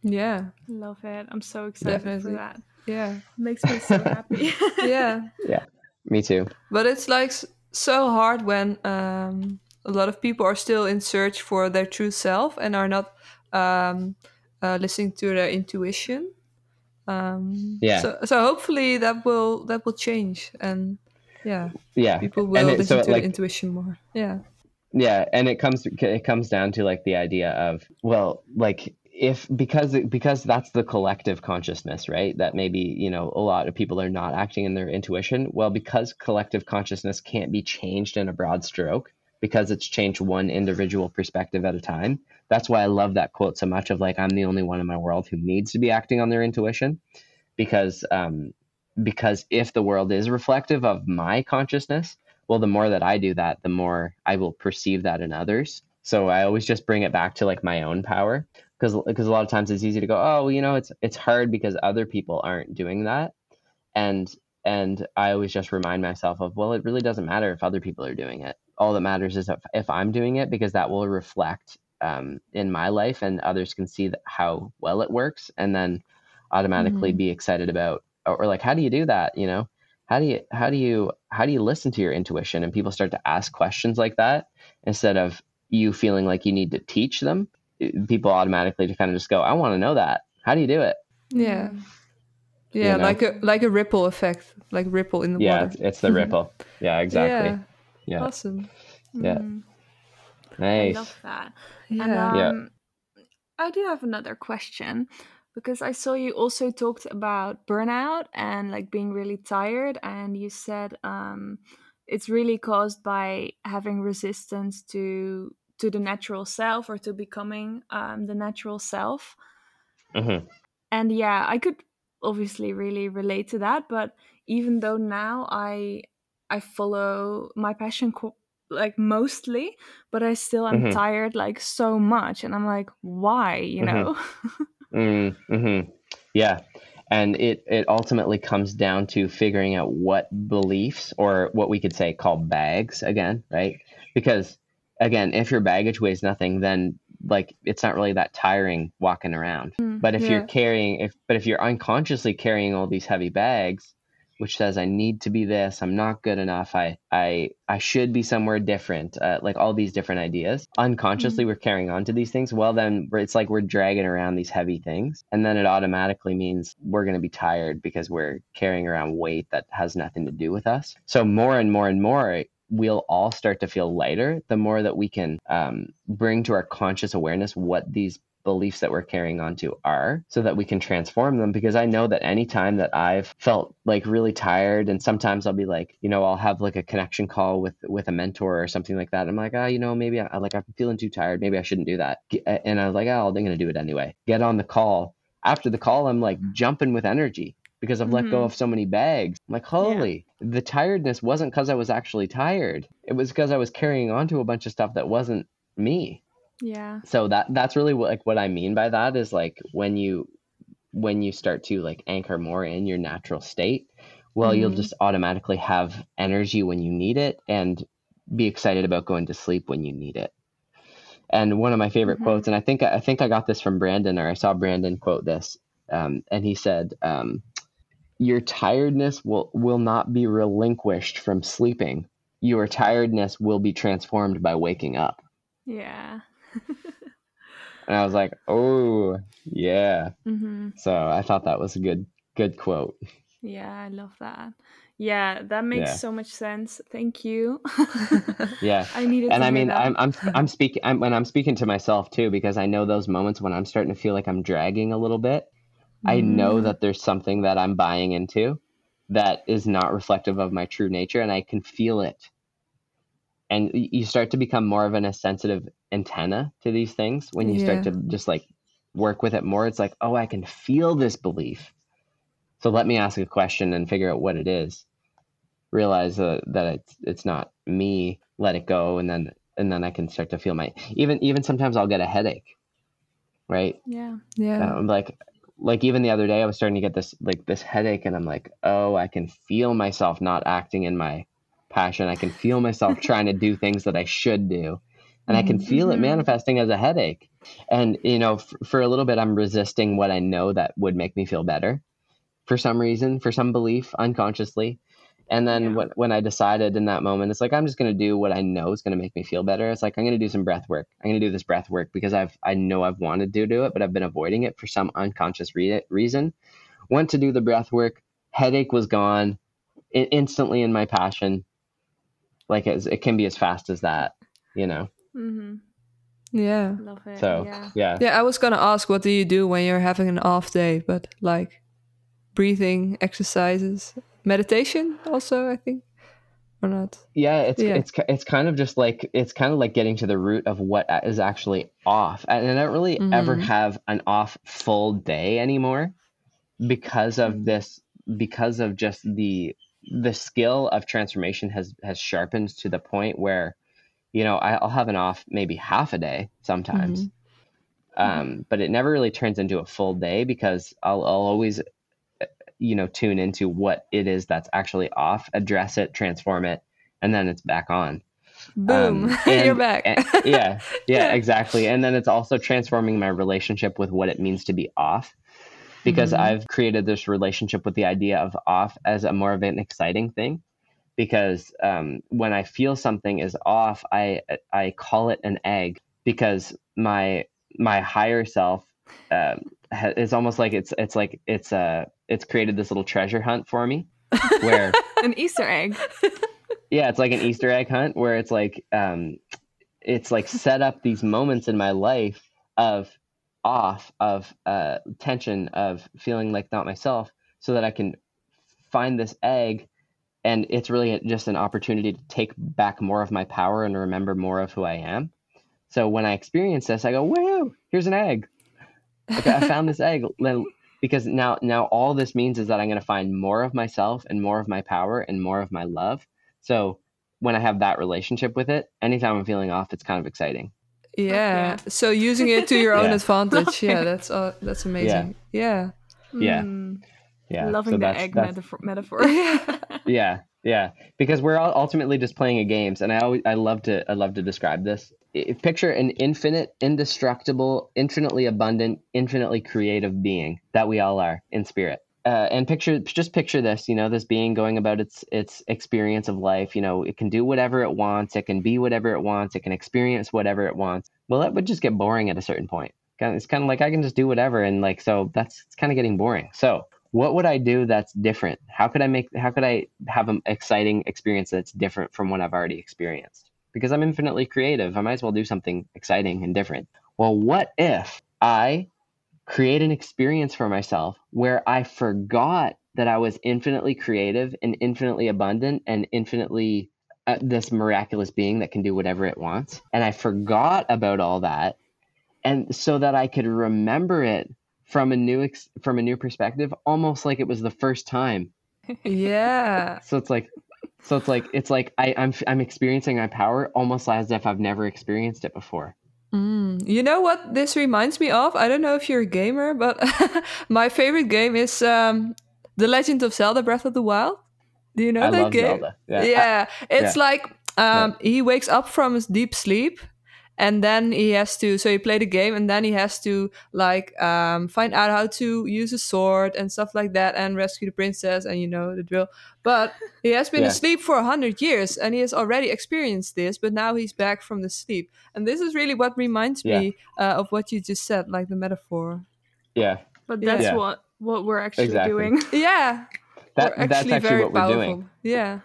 Yeah. Love it. I'm so excited Definitely. for that. Yeah. Makes me so happy. Yeah. Yeah. Me too But it's like so hard when um, a lot of people are still in search for their true self and are not um, uh, listening to their intuition. Um, Yeah. So, so hopefully that will that will change and yeah, yeah people will it- listen so, to like, intuition more. Yeah. yeah and it comes it comes down to like the idea of well like if because because that's the collective consciousness right? That maybe you know a lot of people are not acting in their intuition. Well because collective consciousness can't be changed in a broad stroke because it's changed one individual perspective at a time that's why i love that quote so much of like i'm the only one in my world who needs to be acting on their intuition. Because um because if the world is reflective of my consciousness well the more that i do that the more i will perceive that in others. So i always just bring it back to like my own power because because a lot of times it's easy to go oh well, you know it's it's hard because other people aren't doing that. And and i always just remind myself of well it really doesn't matter if other people are doing it. All that matters is if, if i'm doing it because that will reflect um, in my life and others can see that how well it works and then automatically Mhm. be excited about or, or like how do you do that? You know? How do you how do you how do you listen to your intuition? And people start to ask questions like that instead of you feeling like you need to teach them people automatically to kind of just go i want to know that how do you do it Yeah. Mm. Yeah, know? like a like a ripple effect, like ripple in the yeah water. it's, it's the ripple yeah exactly Yeah. yeah Awesome. Yeah. Mm. I nice love that. Yeah. And Yeah. um, I do have another question because I saw you also talked about burnout and like being really tired, and you said um, it's really caused by having resistance to to the natural self or to becoming um, the natural self. hmm And yeah, I could obviously really relate to that, but even though now I I follow my passion co- like mostly, but I still am Mhm. tired like so much and I'm like why, you Mhm. know? mm-hmm. yeah and it it ultimately comes down to figuring out what beliefs or what we could say call bags again right because again if your baggage weighs nothing then like it's not really that tiring walking around Mm, but if you're carrying if but if you're unconsciously carrying all these heavy bags which says I need to be this, I'm not good enough, I I I should be somewhere different, uh, like all these different ideas. Unconsciously, mm-hmm. we're carrying on to these things. Well, then it's like we're dragging around these heavy things, and then it automatically means we're going to be tired because we're carrying around weight that has nothing to do with us. So more and more and more, we'll all start to feel lighter the more that we can um, bring to our conscious awareness what these beliefs that we're carrying on to are so that we can transform them because I know that anytime that I've felt like really tired and sometimes I'll be like, you know, I'll have like a connection call with with a mentor or something like that. I'm like, ah, oh, you know, maybe I like I'm feeling too tired. Maybe I shouldn't do that. And I was like, oh, I'm going to do it anyway. Get on the call. After the call, I'm like jumping with energy because I've mm-hmm. let go mm-hmm. of so many bags. I'm like, holy, yeah. the tiredness wasn't because I was actually tired. It was because I was carrying on to a bunch of stuff that wasn't me. Yeah. So that that's really what, like what I mean by that is like when you when you start to like anchor more in your natural state, well, mm-hmm. you'll just automatically have energy when you need it and be excited about going to sleep when you need it. And one of my favorite mm-hmm. quotes, and I think I think I got this from Brandon, or I saw Brandon quote this, um, and he said, um, "Your tiredness will will not be relinquished from sleeping. Your tiredness will be transformed by waking up." Yeah and I was like, oh, yeah. Mm-hmm. So I thought that was a good, good quote. Yeah, I love that. Yeah, that makes yeah. so much sense. Thank you. yeah, I needed. And I mean. I'm I'm I'm speaking I'm, when I'm speaking to myself too because I know those moments when I'm starting to feel like I'm dragging a little bit. Mm. I know mm-hmm. that there's something that I'm buying into that is not reflective of my true nature, and I can feel it and you start to become more of an, a sensitive antenna to these things when you yeah. start to just like work with it more it's like oh i can feel this belief so let me ask a question and figure out what it is realize uh, that it's it's not me let it go and then and then i can start to feel my even even sometimes i'll get a headache right yeah yeah i'm like like even the other day i was starting to get this like this headache and i'm like oh i can feel myself not acting in my passion. I can feel myself trying to do things that I should do. And I can feel it mm-hmm. manifesting as a headache. And, you know, f- for a little bit, I'm resisting what I know that would make me feel better for some reason, for some belief, unconsciously. And then yeah. when, when I decided in that moment, it's like, I'm just going to do what I know is going to make me feel better. It's like, I'm going to do some breath work. I'm going to do this breath work because I've, I know I've wanted to do it, but I've been avoiding it for some unconscious re- reason. Went to do the breath work. Headache was gone I- instantly in my passion like it, it can be as fast as that you know mm-hmm. yeah love it so yeah. yeah yeah i was gonna ask what do you do when you're having an off day but like breathing exercises meditation also i think or not yeah it's yeah. it's it's kind of just like it's kind of like getting to the root of what is actually off and i don't really mm-hmm. ever have an off full day anymore because of mm-hmm. this because of just the the skill of transformation has has sharpened to the point where you know i'll have an off maybe half a day sometimes mm-hmm. um, but it never really turns into a full day because I'll, I'll always you know tune into what it is that's actually off address it transform it and then it's back on boom um, and, you're back and, yeah, yeah exactly and then it's also transforming my relationship with what it means to be off because mm-hmm. I've created this relationship with the idea of off as a more of an exciting thing. Because um, when I feel something is off, I I call it an egg because my my higher self uh, is almost like it's it's like it's uh it's created this little treasure hunt for me where an Easter egg. Yeah, it's like an Easter egg hunt where it's like um, it's like set up these moments in my life of off of uh, tension of feeling like not myself so that I can find this egg and it's really just an opportunity to take back more of my power and remember more of who I am. So when I experience this, I go, "Whoa! here's an egg! Okay, I found this egg." Because now, now all this means is that I'm going to find more of myself and more of my power and more of my love. So when I have that relationship with it, anytime I'm feeling off, it's kind of exciting. Yeah. yeah. So using it to your own advantage. Yeah, that's uh, that's amazing. Yeah. Yeah. Yeah. Mm. yeah. Loving so the egg metaphor. metaphor. yeah. Yeah. Yeah, because we're ultimately just playing a games, and I always I love to I love to describe this. Picture an infinite, indestructible, infinitely abundant, infinitely creative being that we all are in spirit. uh, and picture just picture this you know this being going about its its experience of life. You know it can do whatever it wants. It can be whatever it wants. It can experience whatever it wants. Well that would just get boring at a certain point. It's kind of like i can just do whatever and like so that's it's kind of getting boring. So what would i do that's different how could i make how could i have an exciting experience that's different from what i've already experienced because i'm infinitely creative i might as well do something exciting and different well what if i create an experience for myself where I forgot that I was infinitely creative and infinitely abundant and infinitely uh, this miraculous being that can do whatever it wants. And I forgot about all that. And so that I could remember it from a new ex- from a new perspective almost like it was the first time. Yeah. so it's like so it's like it's like I, I'm I'm experiencing my power almost as if I've never experienced it before. Mm. You know what this reminds me of? I don't know if you're a gamer, but my favorite game is um, The Legend of Zelda: Breath of the Wild. Do you know I that game? Zelda. Yeah, yeah. it's yeah. like um, yeah. he wakes up from his deep sleep and then he has to so he play the game and then he has to like um, find out how to use a sword and stuff like that and rescue the princess and you know the drill but he has been yeah. asleep for a hundred years and he has already experienced this but now he's back from the sleep and this is really what reminds yeah. me uh, of what you just said like the metaphor yeah but that's yeah. what what we're actually exactly. doing yeah that, actually that's actually very what we're powerful. doing yeah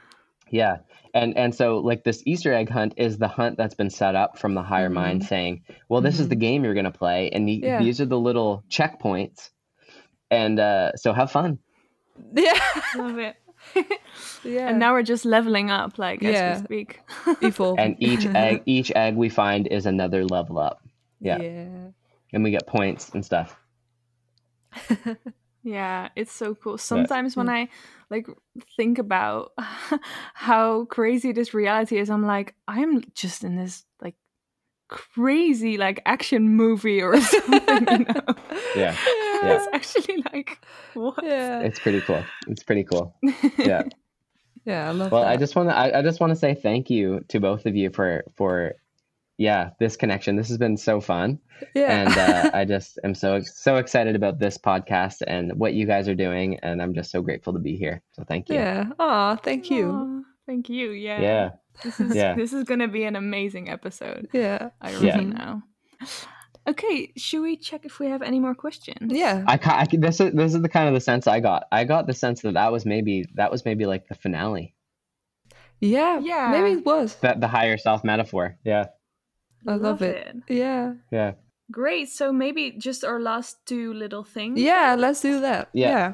yeah and and so like this easter egg hunt is the hunt that's been set up from the higher mm-hmm. mind saying well this mm-hmm. is the game you're going to play and the, yeah. these are the little checkpoints and uh, so have fun yeah love it yeah and now we're just leveling up like as we speak Evolve. and each egg each egg we find is another level up yeah, yeah. and we get points and stuff yeah it's so cool. Sometimes when i like think about how crazy this reality is i'm like i'm just in this like crazy like action movie or something you know? yeah. yeah. It's actually like what? Yeah. It's pretty cool. It's pretty cool. Yeah. Yeah i love well that. i just want to I, I just want to say thank you to both of you for for yeah, this connection. This has been so fun. Yeah. And uh, I just am so so excited about this podcast and what you guys are doing, and I'm just so grateful to be here. So thank you. Yeah. Aw, thank you. Aww, thank you. Yeah. Yeah. This is yeah. this is gonna be an amazing episode. Yeah. I really Yeah. know. Okay, should we check if we have any more questions? Yeah. I, ca- I this is this is the kind of the sense I got. I got the sense that that was maybe that was maybe like the finale, Yeah. Yeah. Maybe it was. that the higher self metaphor. Yeah, I love, it. Yeah. yeah, Great. So maybe just our last two little things. Yeah, let's do that. Yeah. Yeah.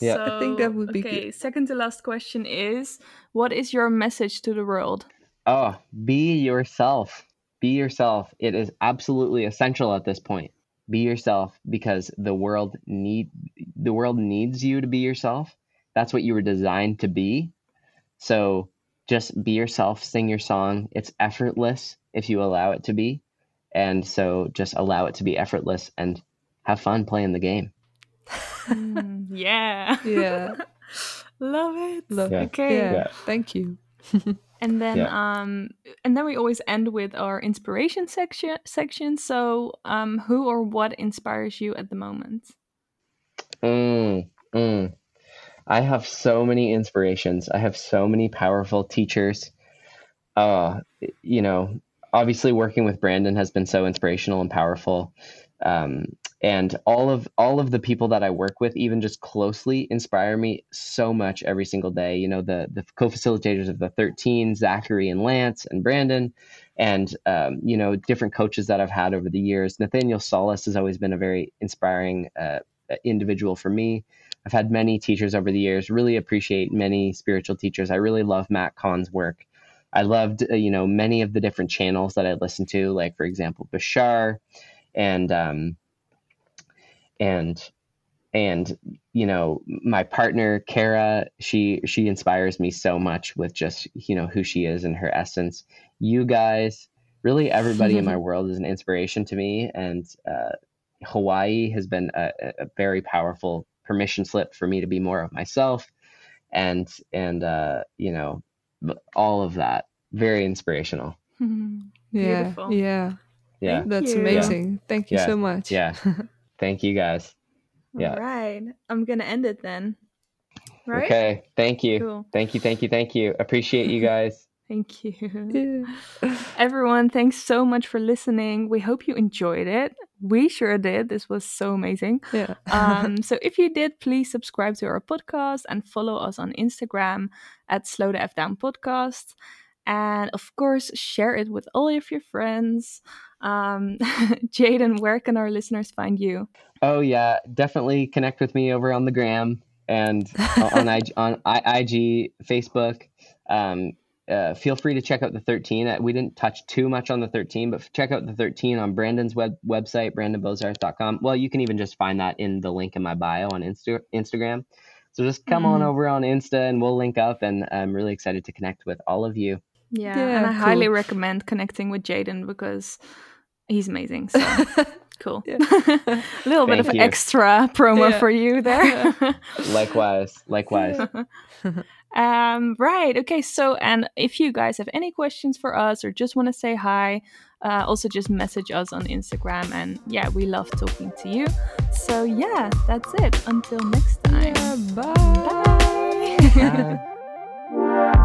Yeah. So, I think that would be okay. good. Second to last question is: What is your message to the world? Oh, be yourself. Be yourself. It is absolutely essential at this point. Be yourself because the world need the world needs you to be yourself. That's what you were designed to be. So just be yourself, sing your song. It's effortless if you allow it to be. And so just allow it to be effortless and have fun playing the game. Mm, yeah. Yeah. Love it. Love Yeah. it. Okay. Yeah. Yeah. Thank you. And then Yeah. um and then we always end with our inspiration section section. So um who or what inspires you at the moment? Mm, mm. I have so many inspirations. I have so many powerful teachers. Uh, you know, obviously working with Brandon has been so inspirational and powerful. Um, and all of all of the people that I work with, even just closely, inspire me so much every single day. You know, the the co-facilitators of the 13, Zachary and Lance and Brandon, and um, you know, different coaches that I've had over the years. Nathaniel Solis has always been a very inspiring uh, individual for me. I've had many teachers over the years. Really appreciate many spiritual teachers. I really love Matt Kahn's work. I loved, uh, you know, many of the different channels that I listened to, like for example, Bashar, and um, and and you know my partner Kara. She she inspires me so much with just you know who she is and her essence. You guys, really, everybody in my world is an inspiration to me, and uh, Hawaii has been a, a very powerful permission slip for me to be more of myself, and and uh, you know all of that very inspirational. Yeah. Beautiful. Yeah. Yeah, That's you. amazing. Thank you Yeah. so much. yeah. Thank you guys. Yeah. All right. I'm gonna end it then. Right. Okay. Thank you. Cool. Thank you. Thank you. Thank you. Appreciate you guys. Thank you. Everyone, thanks so much for listening. We hope you enjoyed it. We sure did. This was so amazing. Yeah. um, so if you did, please subscribe to our podcast and follow us on Instagram at Slow the F Down Podcast. And of course, share it with all of your friends. Um, Jaden, where can our listeners find you? Oh yeah, definitely connect with me over on the gram and on IG, on IG, Facebook. Um, uh, feel free to check out the 13. Uh, we didn't touch too much on the 13, but check out the 13 on Brandon's web website, brandonbozarth.com. Well, you can even just find that in the link in my bio on Insta- Instagram. So just come mm. on over on Insta and we'll link up. And I'm really excited to connect with all of you. Yeah, yeah and I cool. highly recommend connecting with Jaden because he's amazing. So cool. a little Thank bit of you. extra promo yeah. for you there. likewise, likewise. Um, right. Okay. So, and if you guys have any questions for us or just want to say hi, uh, also just message us on Instagram. And yeah, we love talking to you. So, yeah, that's it. Until next time. Yeah, bye. bye. bye.